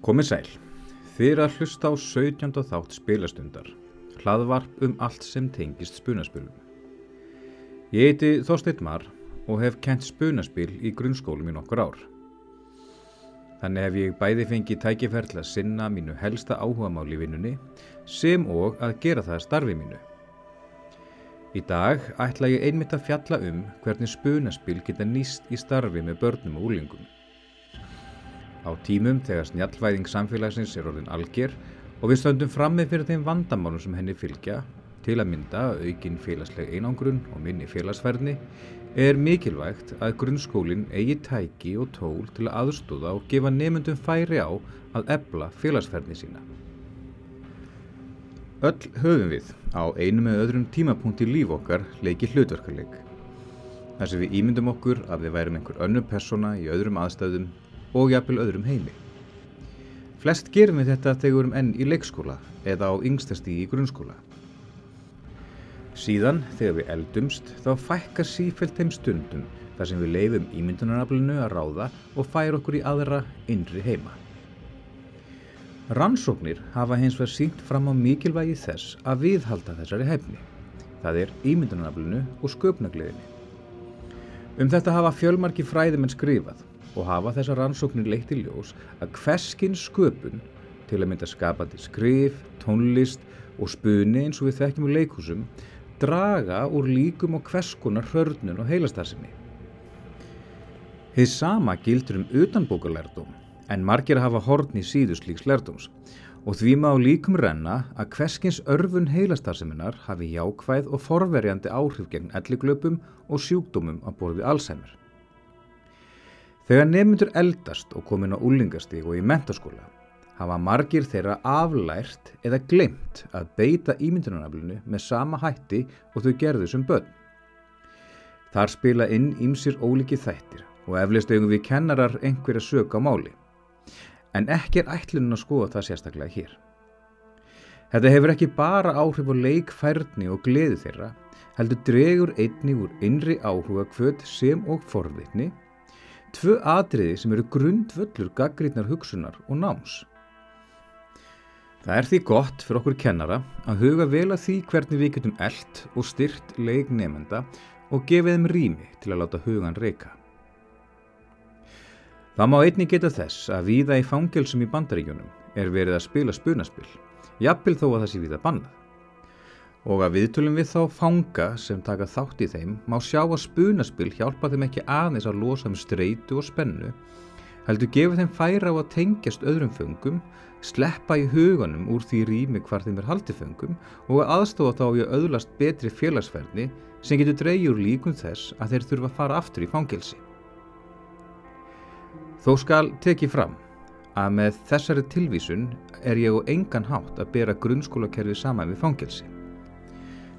Komið sæl. Þið er að hlusta á 17. þátt spilastundar. Hlaðvarp um allt sem tengist spunaspilum. Ég heiti Þorsteinn Mar og hef kent spunaspil í grunnskólum í nokkur ár. Þannig hef ég bæði fengið tækifærl að sinna mínu helsta áhugamál í vinnunni sem og að gera það starfi mínu. Í dag ætla ég einmitt að fjalla um hvernig spunaspil geta nýst í starfi með börnum og úlingum. Á tímum þegar snjallvæðing samfélagsins er orðin alger og við stöndum frammi fyrir þeim vandamálum sem henni fylgja, til að mynda aukin félagsleg einangrun og minni félagsverðni, er mikilvægt að grunnskólinn eigi tæki og tól til að aðstóða og gefa nefndum færi á að ebla félagsverðni sína. Öll höfum við á einu með öðrum tímapunkti líf okkar leiki hlutverkarleik. Þar sem við ímyndum okkur að við værum einhver önnur persóna í öðrum aðstæðum og jafnvel öðrum heimi. Flest gerum við þetta þegar við erum enn í leikskóla eða á yngstasti í grunnskóla. Síðan, þegar við eldumst, þá fækkar sífælt þeim stundum þar sem við leifum ímyndunaraflinu að ráða og færa okkur í aðra innri heima. Rannsóknir hafa hins vegar sínt fram á mikilvægi þess að viðhalda þessari hefni. Það er ímyndunaraflinu og sköpnagliðinni. Um þetta hafa fjölmarki fræðimenn skrifað og hafa þessar rannsóknir leitt í ljós að hverskinn sköpun til að mynda skapandi skrif, tónlist og spuni eins og við þekkjum úr leikúsum draga úr líkum og hverskonar hörnun og heilastarsinni. Þið sama gildur um utanbókarlærdóm en margir hafa horn í síðuslíks lærdóms og því má líkum renna að hverskins örfun heilastarsiminnar hafi jákvæð og forverjandi áhrif gegn elliglöpum og sjúkdómum á borði Alzheimer. Þegar nefnundur eldast og komin á úlingastíg og í mentaskóla hafa margir þeirra aflært eða glemt að beita ímyndunaraflinu með sama hætti og þau gerðu sem börn. Þar spila inn ímsir óliki þættir og eflist eigum við kennarar einhverja sög á máli. En ekki er ætlunum að skoða það sérstaklega hér. Þetta hefur ekki bara áhrif á leikfærni og gleði þeirra, heldur dregur einni úr innri áhuga kvöld sem og forvitni, tvö atriði sem eru grundvöllur gaggrítnar hugsunar og náms. Það er því gott fyrir okkur kennara að huga vel að því hvernig við getum eld og styrt leik nefnda og gefið þeim rými til að láta hugan reyka. Það má einni geta þess að víða í fangelsum í bandaríkjunum er verið að spila spunaspil, jafnvel þó að það sé víða bannað. Og að viðtölum við þá fanga sem taka þátt í þeim má sjá að spunaspil hjálpa þeim ekki aðeins að losa um streitu og spennu, heldur gefið þeim færa á að tengjast öðrum föngum, sleppa í huganum úr því rými hvar þeim er haldið föngum og að aðstofa þá í að öðlast betri félagsferðni sem getur dreyjur líkum þess að þeir þurfa að fara aftur í fangelsi. Þó skal tekið fram að með þessari tilvísun er ég á engan hátt að bera grunnskólakerfi saman við fangelsi.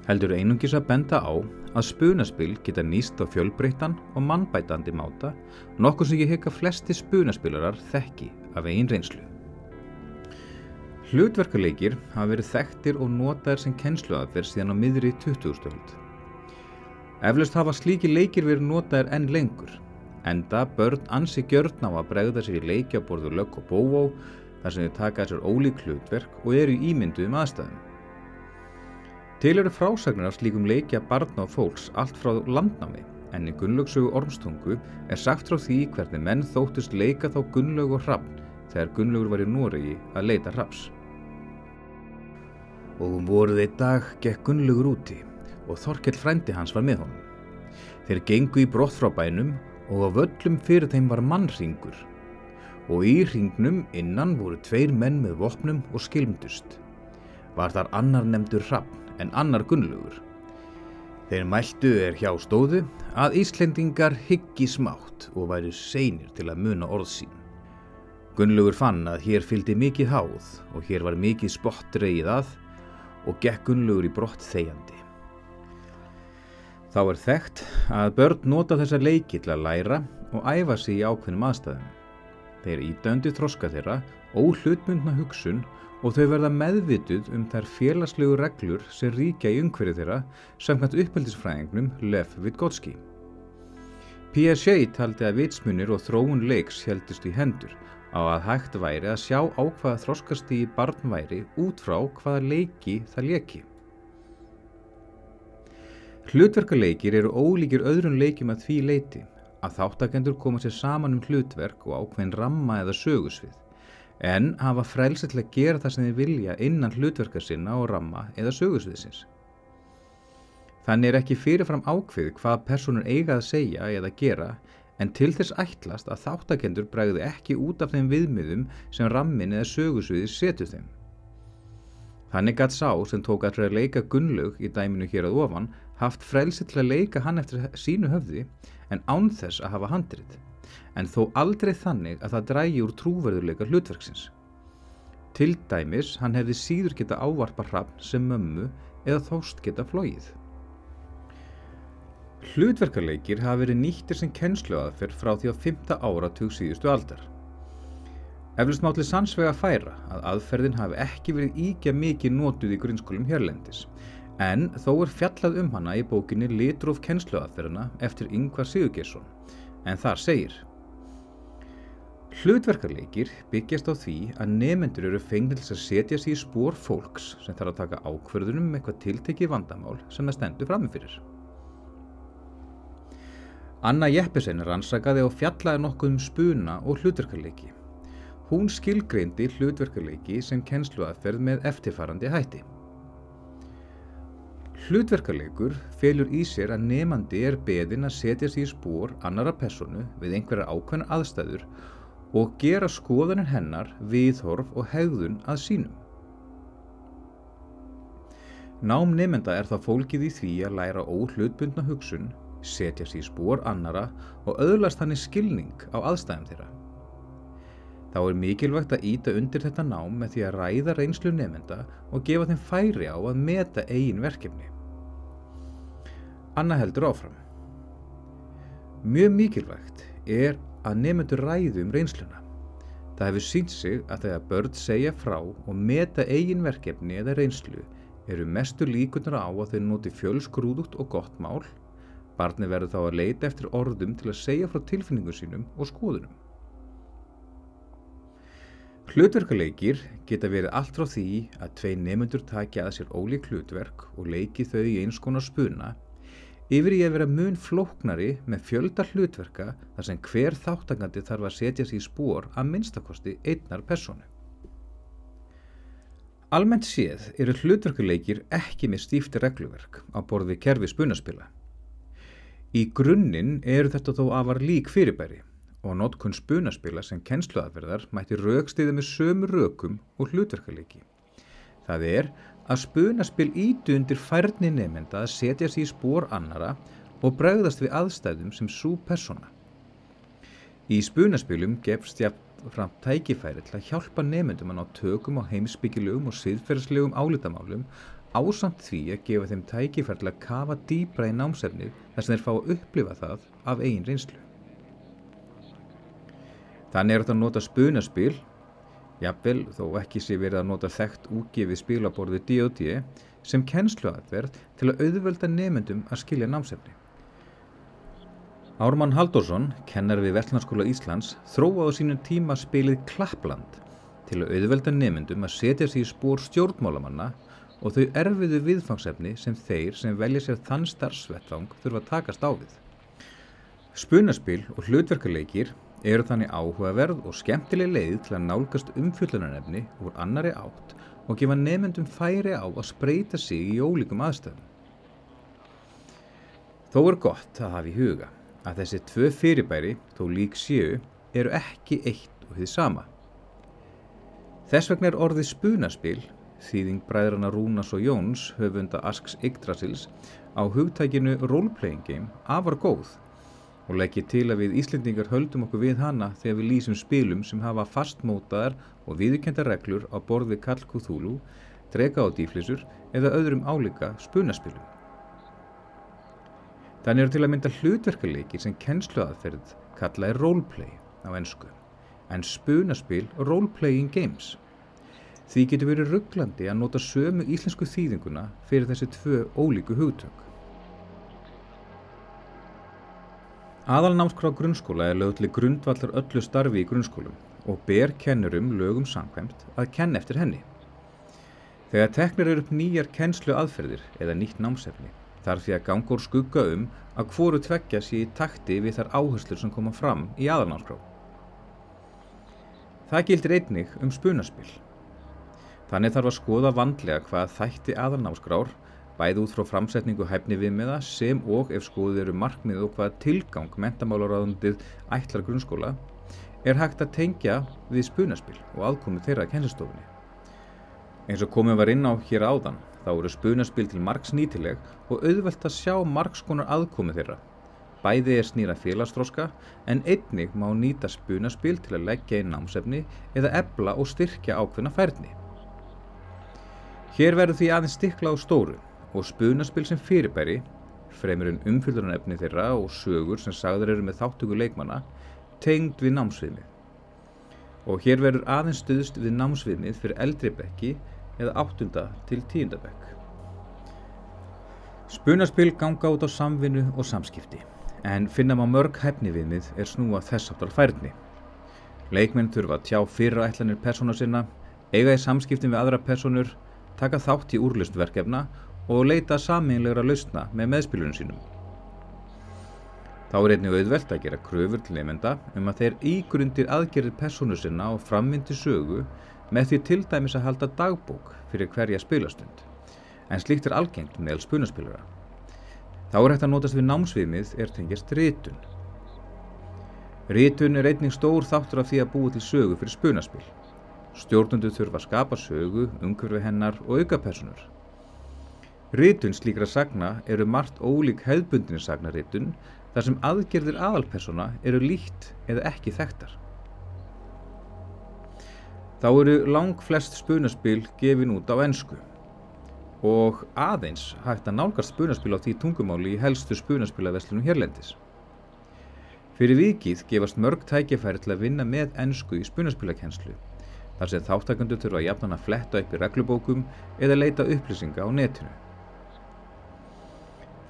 Heldur einungis að benda á að spunaspil geta nýst á fjölbreyttan og mannbætandi máta, nokkuð sem ég hekka flesti spunaspilarar þekki af einn reynslu. Hlutverkuleikir hafa verið þekktir og notaðir sem kennsluaðferð síðan á miðri 20. stöld. Eflaust hafa slíki leikir verið notaðir enn lengur, enda börn ansi gjörn á að bregða sér í leikjaborðu lögg og bóvó þar sem þau taka sér ólík hlutverk og eru í ímynduðum aðstæðum. Til eru frásagnir af slíkum leikja barna og fólks allt frá landnámi en í Gunnlaugsögu Ormstungu er sagt frá því hvernig menn þóttust leika þá Gunnlaug og Hrafn þegar Gunnlaugur var í Noregi að leita Hrafs. Og um voruð eitt dag gekk Gunnlaugur úti og Þorkell frændi hans var með honum. Þeir gengu í brott frá bænum og á völlum fyrir þeim var mannringur og í ringnum innan voru tveir menn með vopnum og skilmdust. Var þar annar nefndur Hrafn en annar Gunnlaugur. Þeir mæltu er hjá stóðu að Íslendingar hyggi smátt og væri seinir til að muna orð sín. Gunnlaugur fann að hér fylgdi mikið háð og hér var mikið spott reyið að og gekk Gunnlaugur í brott þegjandi. Þá er þekkt að börn nota þessa leiki til að læra og æfa sig í ákveðnum aðstæðum. Þeir ídöndi þroska þeirra, óhlutbundna hugsun og þau verða meðvituð um þær félagslegu reglur sem ríkja í umhverju þeirra samkvæmt uppeldisfræðingnum Lev Vygotsky. Piaget taldi að vitsmunir og þróun leiks heldist í hendur á að hægt væri að sjá á hvaða þroskastígi barn væri út frá hvaða leiki það leki. Hlutverkaleikir eru ólíkir öðrun leikjum að því leiti að þáttakendur koma sér saman um hlutverk og ákveðin ramma eða sögusvið en hafa frelsi til að gera það sem þið vilja innan hlutverka sinna og ramma eða sögusviðsins. Þannig er ekki fyrirfram ákveð hvað personur eiga að segja eða gera en til þess ætlast að þáttakendur bregði ekki út af þeim viðmiðum sem rammin eða sögusviði setur þeim. Þannig gætt sá sem tók að leika Gunnlaug í dæminu hér að ofan haft frelsi til að leika hann eftir sínu höfði en án þess að hafa handrit en þó aldrei þannig að það drægi úr trúverðuleika hlutverksins. Til dæmis hann hefði síður geta ávarpa hrappn sem mömmu eða þóst geta flóið. Hlutverkarleikir hafa verið nýttir sem kennsluaðferð frá því á 5. áratug síðustu aldar. Eflust mátli sannsvega færa að aðferðin hafi ekki verið íkja mikið nótuð í grunnskólum hérlendis en þó er fjallað um hana í bókinni Litróf kennsluaðferðina eftir Yngvar Sigurgesson en þar segir Hlutverkarleikir byggjast á því að nefendur eru fengnil til að setja sér í spór fólks sem þarf að taka ákverðunum með eitthvað tiltekið vandamál sem það stendur framifyrir. Anna Jeppesen rannsakaði og fjallaði nokkuð um spuna og hlutverkarleiki. Hún skilgreindi hlutverkarleiki sem kennsluaðferð með eftirfarandi hætti. Hlutverkarleikur felur í sér að nefandi er beðin að setja sér í spór annara personu við einhverjar ákveðnar aðstæður og gera skoðanir hennar, viðhorf og hegðun að sínum. Nám nefnda er það fólkið í því að læra óhlutbundna hugsun, setja sér spór annara og öðlast hann í skilning á aðstæðum þeirra. Þá er mikilvægt að íta undir þetta nám með því að ræða reynslu nefnda og gefa þeim færi á að meta eigin verkefni. Anna heldur áfram. Mjög mikilvægt er að nefnendur ræðu um reynsluna. Það hefur sínt sig að þegar börn segja frá og meta eigin verkefni eða reynslu eru mestu líkunar á að þeir noti fjölsgrúðugt og gott mál. Barni verður þá að leita eftir orðum til að segja frá tilfinningum sínum og skoðunum. Hlutverkaleikir geta verið allt frá því að tvei nefnendur takja að sér ólík hlutverk og leiki þau í eins konar spuna yfir í að vera mun flóknari með fjölda hlutverka þar sem hver þáttangandi þarf að setja sér í spór að minnstakosti einnar personu. Almennt séð eru hlutverkuleikir ekki með stífti regluverk á borði kerfi spunaspila. Í grunninn eru þetta þó afar lík fyrirbæri og notkun spunaspila sem kennsluaðferðar mætti raukstiði með sömu raukum og hlutverkaleiki. Það er að spunaspil ídu undir færni nefnda að setja sér í spór annara og bregðast við aðstæðum sem svo persona. Í spunaspilum gefst jafn fram tækifæri til að hjálpa nefndum að ná tökum á heimsbyggilegum og siðferðslegum álitamálum ásamt því að gefa þeim tækifæri til að kafa dýbra í námsefnið þess að þeir fá að upplifa það af eigin reynslu. Þannig er þetta að nota spunaspil, jafnvel þó ekki sé verið að nota þekkt úgefið spilaborði D.O.D. sem kennsluaðverð til að auðvelda nefnendum að skilja námsefni. Ármann Haldursson, kennar við Veltlandskóla Íslands, þróaði sínum tíma spilið Klappland til að auðvelda nefnendum að setja sér í spór stjórnmálamanna og þau erfiðu viðfangsefni sem þeir sem velja sér þann starfsvettvang þurfa að takast á við. Spunaspil og hlutverkuleikir eru þannig áhugaverð og skemmtileg leið til að nálgast umfjöllunarnefni úr annari átt og gefa nefnendum færi á að spreita sig í ólíkum aðstöðum. Þó er gott að hafa í huga að þessi tvö fyrirbæri, þó lík séu, eru ekki eitt og því sama. Þess vegna er orðið spunaspil, þýðing bræðrana Rúnas og Jóns, höfunda Asks Yggdrasils, á hugtækinu roleplaying game afar góð og leggja til að við Íslendingar höldum okkur við hana þegar við lýsum spilum sem hafa fastmótaðar og viðkenda reglur á borði Kall Cthulhu, drega á dýflissur eða öðrum álika spunaspilum. Þannig eru til að mynda hlutverkaleiki sem kennsluaðferð kallaði roleplay á ennsku, en spunaspil roleplaying games. Því getur verið rugglandi að nota sömu íslensku þýðinguna fyrir þessi tvö ólíku hugtök. Aðalnámskrá grunnskóla er lögð til grundvallar öllu starfi í grunnskólum og ber kennurum lögum samkvæmt að kenna eftir henni. Þegar teknir eru upp nýjar kennslu aðferðir eða nýtt námsefni þarf því að ganga úr skugga um að hvoru tveggja sér í takti við þar áherslur sem koma fram í aðalnámskrá. Það gildir einnig um spunaspil. Þannig þarf að skoða vandlega hvað þætti aðalnámskrár bæði út frá framsetningu hæfni viðmiða sem og ef skoðið eru markmið og hvaða tilgang mentamálaráðundið ætlar grunnskóla er hægt að tengja við spunaspil og aðkomi þeirra að kennslustofunni. Eins og komið var inn á hér áðan þá eru spunaspil til margs nýtileg og auðvelt að sjá margskonar aðkomi þeirra. Bæði er snýra félagstróska en einnig má nýta spunaspil til að leggja inn námsefni eða ebla og styrkja ákveðna færni. Hér verður því aðeins stikla á stóru og spunaspil sem fyrirbæri, fremur en umfyllunarefni þeirra og sögur sem sagður eru með þáttöku leikmanna, tengd við námsviðmið. Og hér verður aðeins stuðst við námsviðmið fyrir eldri bekki eða áttunda til tíunda bekk. Spunaspil ganga út á samvinnu og samskipti, en finna má mörg hefni viðmið er snúa þess áttal færni. Leikmenn þurfa að tjá fyrra ætlanir persóna sinna, eiga í samskiptin við aðra personur, taka þátt í úrlustverkefna og leita saminlegra lausna með meðspilunum sínum. Þá er einnig auðvelt að gera kröfur til nefnda um að þeir ígrundir aðgerðir persónu sinna og framvindi sögu með því til dæmis að halda dagbók fyrir hverja spilastund, en slíkt er algengt meðal spunaspilara. Þá er hægt að notast við námsviðmið er tengjast rítun. Rítun er einnig stór þáttur af því að búa til sögu fyrir spunaspil. Stjórnundu þurfa að skapa sögu, umhverfi hennar og auka personur. Ritun slíkra sagna eru margt ólík hefðbundinir sagnaritun þar sem aðgerðir aðalpersona eru líkt eða ekki þekktar. Þá eru lang flest spunaspil gefin út á ennsku og aðeins hægt að nálgast spunaspil á því tungumáli í helstu spunaspilaveslunum hérlendis. Fyrir vikið gefast mörg tækifæri til að vinna með ennsku í spunaspilakenslu þar sem þáttakandu þurfa jafnan að fletta upp í reglubókum eða leita upplýsinga á netinu.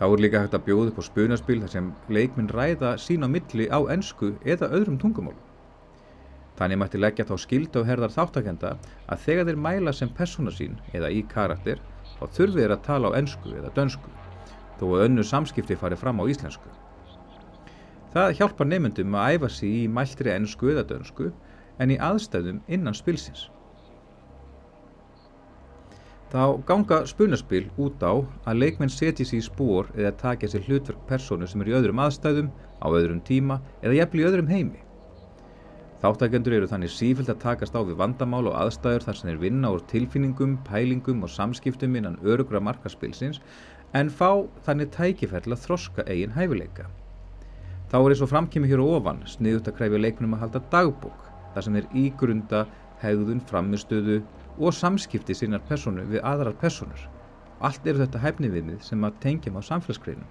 Þá er líka hægt að bjóða upp á spunaspil þar sem leikminn ræða sín á milli á ennsku eða öðrum tungumálum. Þannig mætti leggja þá skild á herðar þáttakenda að þegar þeir mæla sem persóna sín eða í karakter þá þurfið þeir að tala á ennsku eða dönsku þó að önnu samskipti fari fram á íslensku. Það hjálpar nefndum að æfa sig í mæltri ennsku eða dönsku en í aðstæðum innan spilsins. Þá ganga spunaspil út á að leikmenn setji sér í spór eða takja sér hlutverk personu sem er í öðrum aðstæðum, á öðrum tíma eða jafnvel í öðrum heimi. Þáttakendur eru þannig sífilt að takast á við vandamál og aðstæður þar sem þeir vinna úr tilfinningum, pælingum og samskiptum innan örugra markaspilsins en fá þannig tækifærlega þroska eigin hæfileika. Þá er eins og framkymmi hér ofan sniðut að kræfja leiknum að halda dagbók þar sem þeir ígrunda hegðun, framistöðu og samskipti sínar personu við aðrar personur. Allt eru þetta hæfni viðmið sem að tengjum á samfélagsgreinum.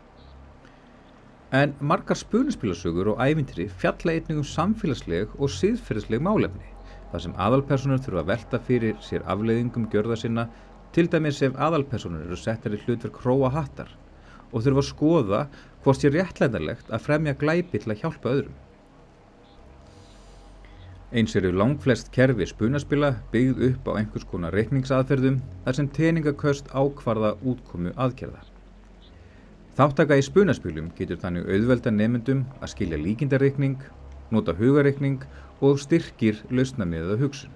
En margar spuninspilasögur og ævintýri fjalla einnig um samfélagsleg og síðferðisleg málefni, þar sem aðalpersonur þurfa að velta fyrir sér afleiðingum gjörða sinna, til dæmis ef aðalpersonur eru settar í hlutverk hróa hattar og þurfa að skoða hvort sé réttlæðarlegt að fremja glæpi til að hjálpa öðrum. Eins eru langflest kerfi spunaspila byggð upp á einhvers konar reikningsaðferðum þar sem teningaköst ákvarða útkomu aðgerða. Þáttaka í spunaspilum getur þannig auðvelda nefndum að skilja líkindarreikning, nota hugareikning og styrkir lausnamiðaða hugsun.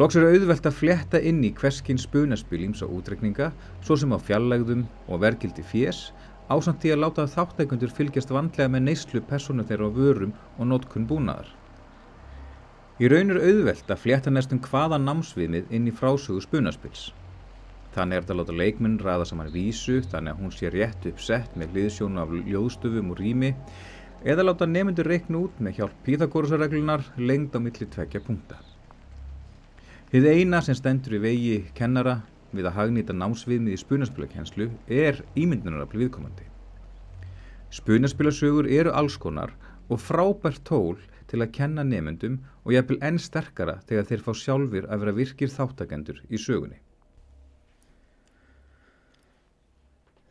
Lóks eru auðvelt að fletta inn í hverskinn spunaspil ímsa útreikninga svo sem á fjallægðum og verkildi fjés ásamt því að láta þáttækundur fylgjast vandlega með neyslu persónu þeirra á vörum og nótkunn búnaðar. Í raun er auðvelt að flétta næstum hvaða námsviðmið inn í frásögu spunaspils. Þannig er þetta að láta leikminn ræða saman vísu þannig að hún sé rétt uppsett með hliðsjónu af ljóðstöfum og rými eða láta nefndur reikna út með hjálp píðagórusarreglunar lengd á milli tvekja punkta. Þið eina sem stendur í vegi kennara við að hagnýta námsviðmið í spunaspilakenslu er ímyndunarafli viðkomandi. Spunaspilasögur eru allskonar og frábært tól til að kenna nefnendum og jafnvel enn sterkara þegar þeir fá sjálfur að vera virkir þáttakendur í sögunni.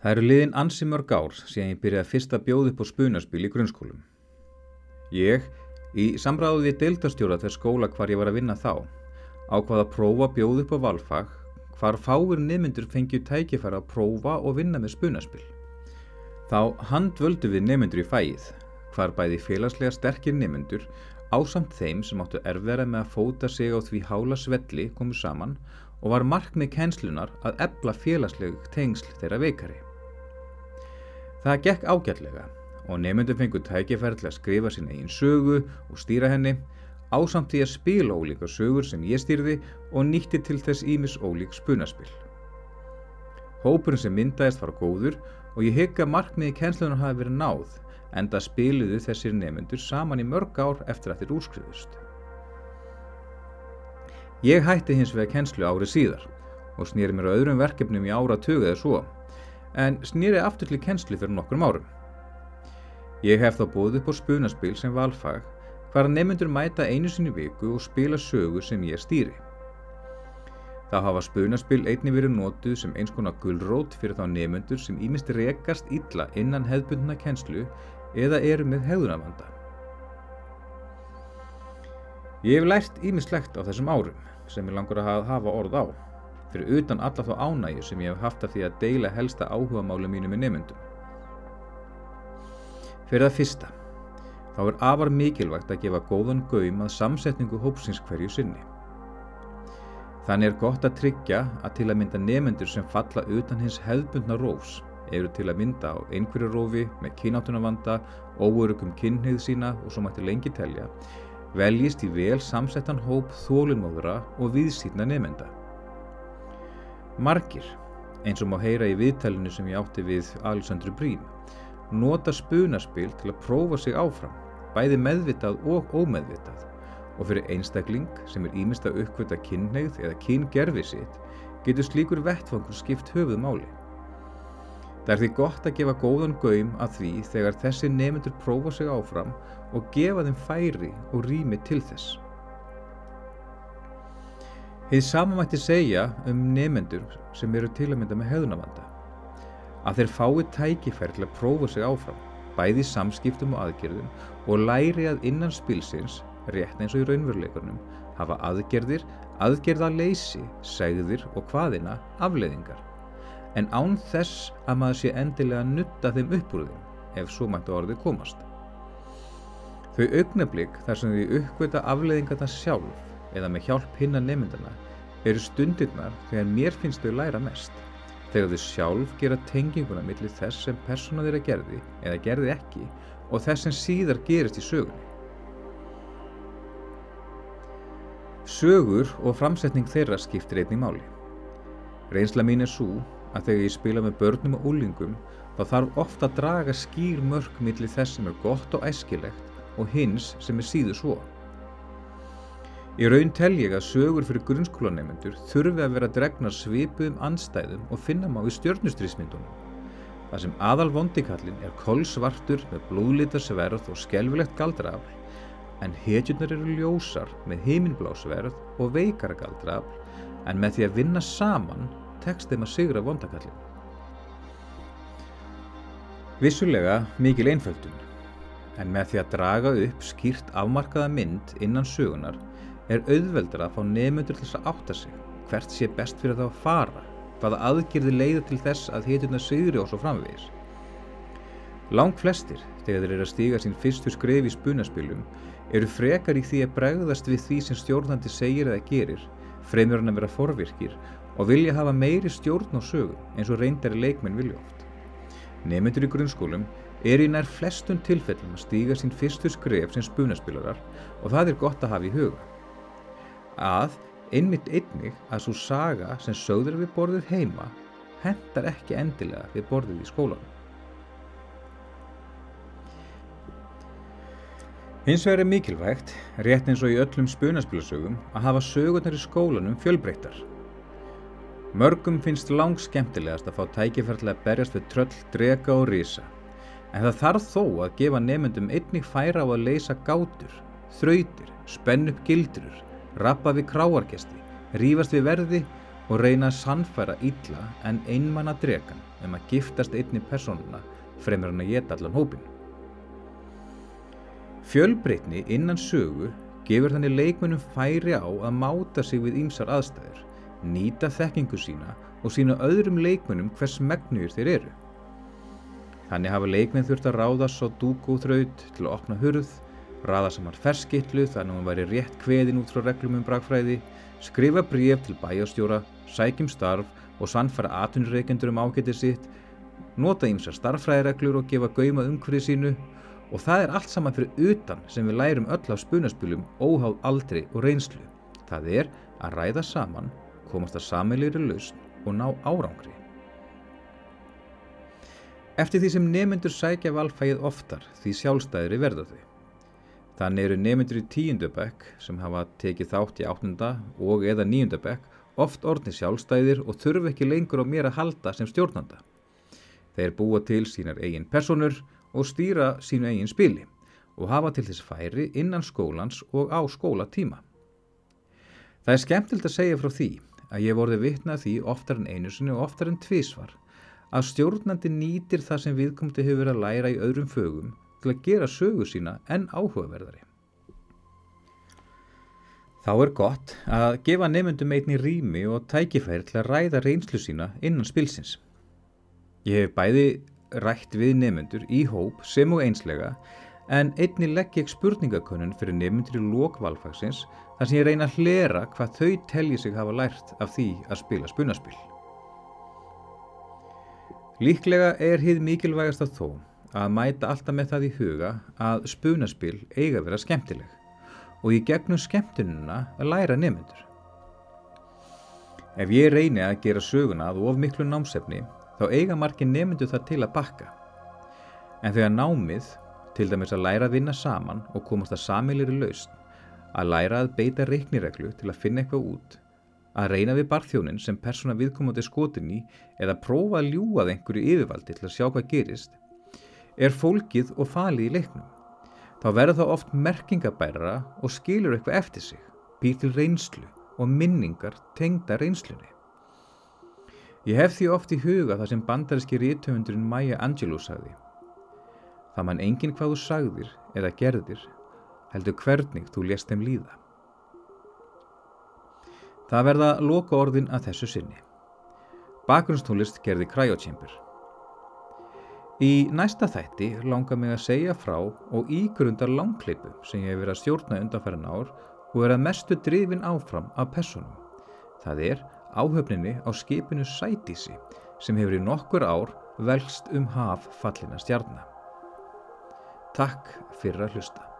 Það eru liðin ansi mörg ár síðan ég byrjaði fyrst að bjóða upp á spunaspil í grunnskólum. Ég, í samræðu við deildastjóra þess skóla hvar ég var að vinna þá, ákvaða að prófa að bjóða upp á valfag hvar fáir nemyndur fengju tækifæra að prófa og vinna með spunaspil. Þá handvöldu við nemyndur í fæið, hvar bæði félagslega sterkir nemyndur ásamt þeim sem áttu erfðara með að fóta sig á því hála svelli komu saman og var markmið kenslunar að ebla félagsleg tengsl þeirra veikari. Það gekk ágætlega og nefndum fengur tækifæri til að skrifa sín eigin sögu og stýra henni ásamt því að spila ólíka sögur sem ég stýrði og nýtti til þess ímis ólík spunaspil. Hópurinn sem myndaðist var góður og ég hygga markmiði kenslunar hafi verið náð enda spiluðu þessir nefnendur saman í mörg ár eftir að þeir úrskriðust. Ég hætti hins vega kennslu árið síðar og snýri mér á öðrum verkefnum í ára tögu eða svo en snýri aftur til kennslu fyrir nokkrum árum. Ég hef þá búið upp á spunaspil sem valfag hvar nefnendur mæta einu sinni viku og spila sögu sem ég stýri. Það hafa spunaspil einni verið nótuð sem eins konar gullrót fyrir þá nefnendur sem ímist rekast illa innan hefðbundna kennslu eða eru með hegðunarvanda. Ég hef lært ímislegt á þessum árum sem ég langur að hafa orð á, fyrir utan alla þá ánægju sem ég hef haft af því að deila helsta áhugamáli mínu með nefndum. Fyrir það fyrsta, þá er afar mikilvægt að gefa góðan gaum að samsetningu hópsins hverju sinni. Þannig er gott að tryggja að til að mynda nefnendur sem falla utan hins hefðbundna rófs eru til að mynda á einhverju rófi með kynáttunavanda, óörugum kynneið sína og svo mætti lengi telja, veljist í vel samsettan hóp þólinnmóðura og viðsýtna nefnda. Margir, eins og má heyra í viðtælinu sem ég átti við Alexandru Brím, nota spunaspil til að prófa sig áfram, bæði meðvitað og ómeðvitað og fyrir einstakling sem er ímist að uppkvita kynneið eða kyngerfi sitt getur slíkur vettfangur skipt höfuð máli. Það er því gott að gefa góðan gaum að því þegar þessi nefnendur prófa sig áfram og gefa þeim færi og rými til þess. Þið samanmætti segja um nefnendur sem eru til að mynda með hefðunavanda að þeir fái tækifær til að prófa sig áfram, bæði samskiptum og aðgerðum og læri að innan spilsins, rétt eins og í raunveruleikarnum, hafa aðgerðir, aðgerða leysi, segðir og hvaðina afleiðingar en án þess að maður sé endilega að nutta þeim upp úr þeim ef svo mættu orðið komast. Þau augnablík þar sem þau uppgöta afleiðingarna sjálf eða með hjálp hinna nefndana eru stundirnar þegar mér finnst þau læra mest. Þegar þau sjálf gera tenginguna millir þess sem persóna þeirra gerði eða gerði ekki og þess sem síðar gerist í sögunni. Sögur og framsetning þeirra skiptir einnig máli. Reynsla mín er svo að þegar ég spila með börnum og úlingum þá þarf ofta að draga skýr mörg millir þess sem er gott og æskilegt og hins sem er síðu svo. Í raun tel ég að sögur fyrir grunnskólaneymyndur þurfi að vera dregnar svipuðum anstæðum og finna má í stjörnustrísmyndunum. Það sem aðal vondikallin er kolsvartur með blúðlita sverð og skelvilegt galdraafl en hetjurnar eru ljósar með heiminblá sverð og veikara galdraafl en með því að vinna saman tekst þeim að sigra vondakallin. Vissulega mikil einföldun, en með því að draga upp skýrt afmarkaða mynd innan sögunar er auðveldur að fá nefnundur til þess að átta sig hvert sé best fyrir það að fara, hvaða aðgjörði leiða til þess að hiturna sigri og svo framvegis. Lang flestir, þegar þeir eru að stíga sín fyrstu skref í spunaspilum, eru frekar í því að bregðast við því sem stjórnandi segir eða gerir, fremur hann að vera forvirkir og vilja hafa meiri stjórn á sögu eins og reyndari leikmenn vilja oft. Nefnendur í grunnskólum er í nær flestum tilfellum að stíga sín fyrstu skref sem spunaspilarar og það er gott að hafa í huga. Að einmitt einnig að svo saga sem sögður við borðið heima hendar ekki endilega við borðið í skólanum. Hins vegar er mikilvægt, rétt eins og í öllum spunaspilasögum, að hafa sögurnar í skólanum fjölbreyttar Mörgum finnst lang skemmtilegast að fá tækifærlega að berjast við tröll, drega og rísa. En það þarf þó að gefa nefnendum einnig færa á að leysa gátur, þrautir, spenn upp gildrur, rappa við kráargesti, rífast við verði og reyna að sannfæra illa en einmanna dregan um að giftast einni personuna fremur hann að geta allan hópin. Fjölbreytni innan sögu gefur þannig leikmennum færi á að máta sig við ýmsar aðstæður, nýta þekkingu sína og sína öðrum leikmennum hvers megnur þeir eru. Þannig hafa leikmenn þurft að ráða svo dúk og þraut til að opna hurð, raða saman ferskillu þannig að hún væri rétt kveðin út frá reglum um brakfræði, skrifa bríf til bæjastjóra, sækjum starf og sannfæra atvinnreikendur um ágætið sitt, nota ýmsa starffræðireglur og gefa gaumað umhverfið sínu og það er allt saman fyrir utan sem við lærum öll af spunaspilum óháð aldri og reynslu. Það er að ræða saman, komast að sameilir lausn og ná árangri. Eftir því sem nemyndur sækja valfægið oftar því sjálfstæðri verða þau. Þannig eru nemyndur í tíundabekk sem hafa tekið þátt í áttunda og eða níundabekk oft orðni sjálfstæðir og þurfu ekki lengur á mér að halda sem stjórnanda. Þeir búa til sínar eigin personur og stýra sínu eigin spili og hafa til þess færi innan skólans og á skólatíma. Það er skemmtilt að segja frá því að ég vorði vitnað því oftar en einu sinni og oftar en tvísvar að stjórnandi nýtir það sem viðkomandi hefur að læra í öðrum fögum til að gera sögu sína en áhugaverðari. Þá er gott að gefa nefndum einni rými og tækifæri til að ræða reynslu sína innan spilsins. Ég hef bæði rætt við nefnendur í hóp sem og einslega en einni legg ég spurningakönnun fyrir nefnendur í lókvalfagsins þar sem ég reyna að hlera hvað þau telji sig hafa lært af því að spila spunaspil. Líklega er hið mikilvægast að þó að mæta alltaf með það í huga að spunaspil eiga vera skemmtileg og í gegnum skemmtununa að læra nefnendur. Ef ég reyni að gera söguna að of miklu námsefni þá eiga margir nefndu það til að bakka. En þegar námið, til dæmis að læra að vinna saman og komast að samilir í lausn, að læra að beita reiknireglu til að finna eitthvað út, að reyna við barþjónin sem persóna viðkomandi skotin í eða prófa að ljúað einhverju yfirvaldi til að sjá hvað gerist, er fólkið og falið í leiknum. Þá verður það oft merkingabærara og skilur eitthvað eftir sig, býr til reynslu og minningar tengda reynslunni. Ég hef því oft í huga það sem bandaríski rítöfundurinn Maya Angelou sagði. Það mann enginn hvað þú sagðir eða gerðir heldur hvernig þú lést þeim líða. Það verða loka orðin að þessu sinni. Bakgrunnstónlist gerði Cryochimper. Í næsta þætti langar mig að segja frá og ígrundar langkleipu sem ég hef verið að stjórna undanferðan ár og verið að mestu drifin áfram af personum. Það er áhöfninni á skipinu Sætísi sem hefur í nokkur ár velst um haf fallina stjarnar. Takk fyrir að hlusta.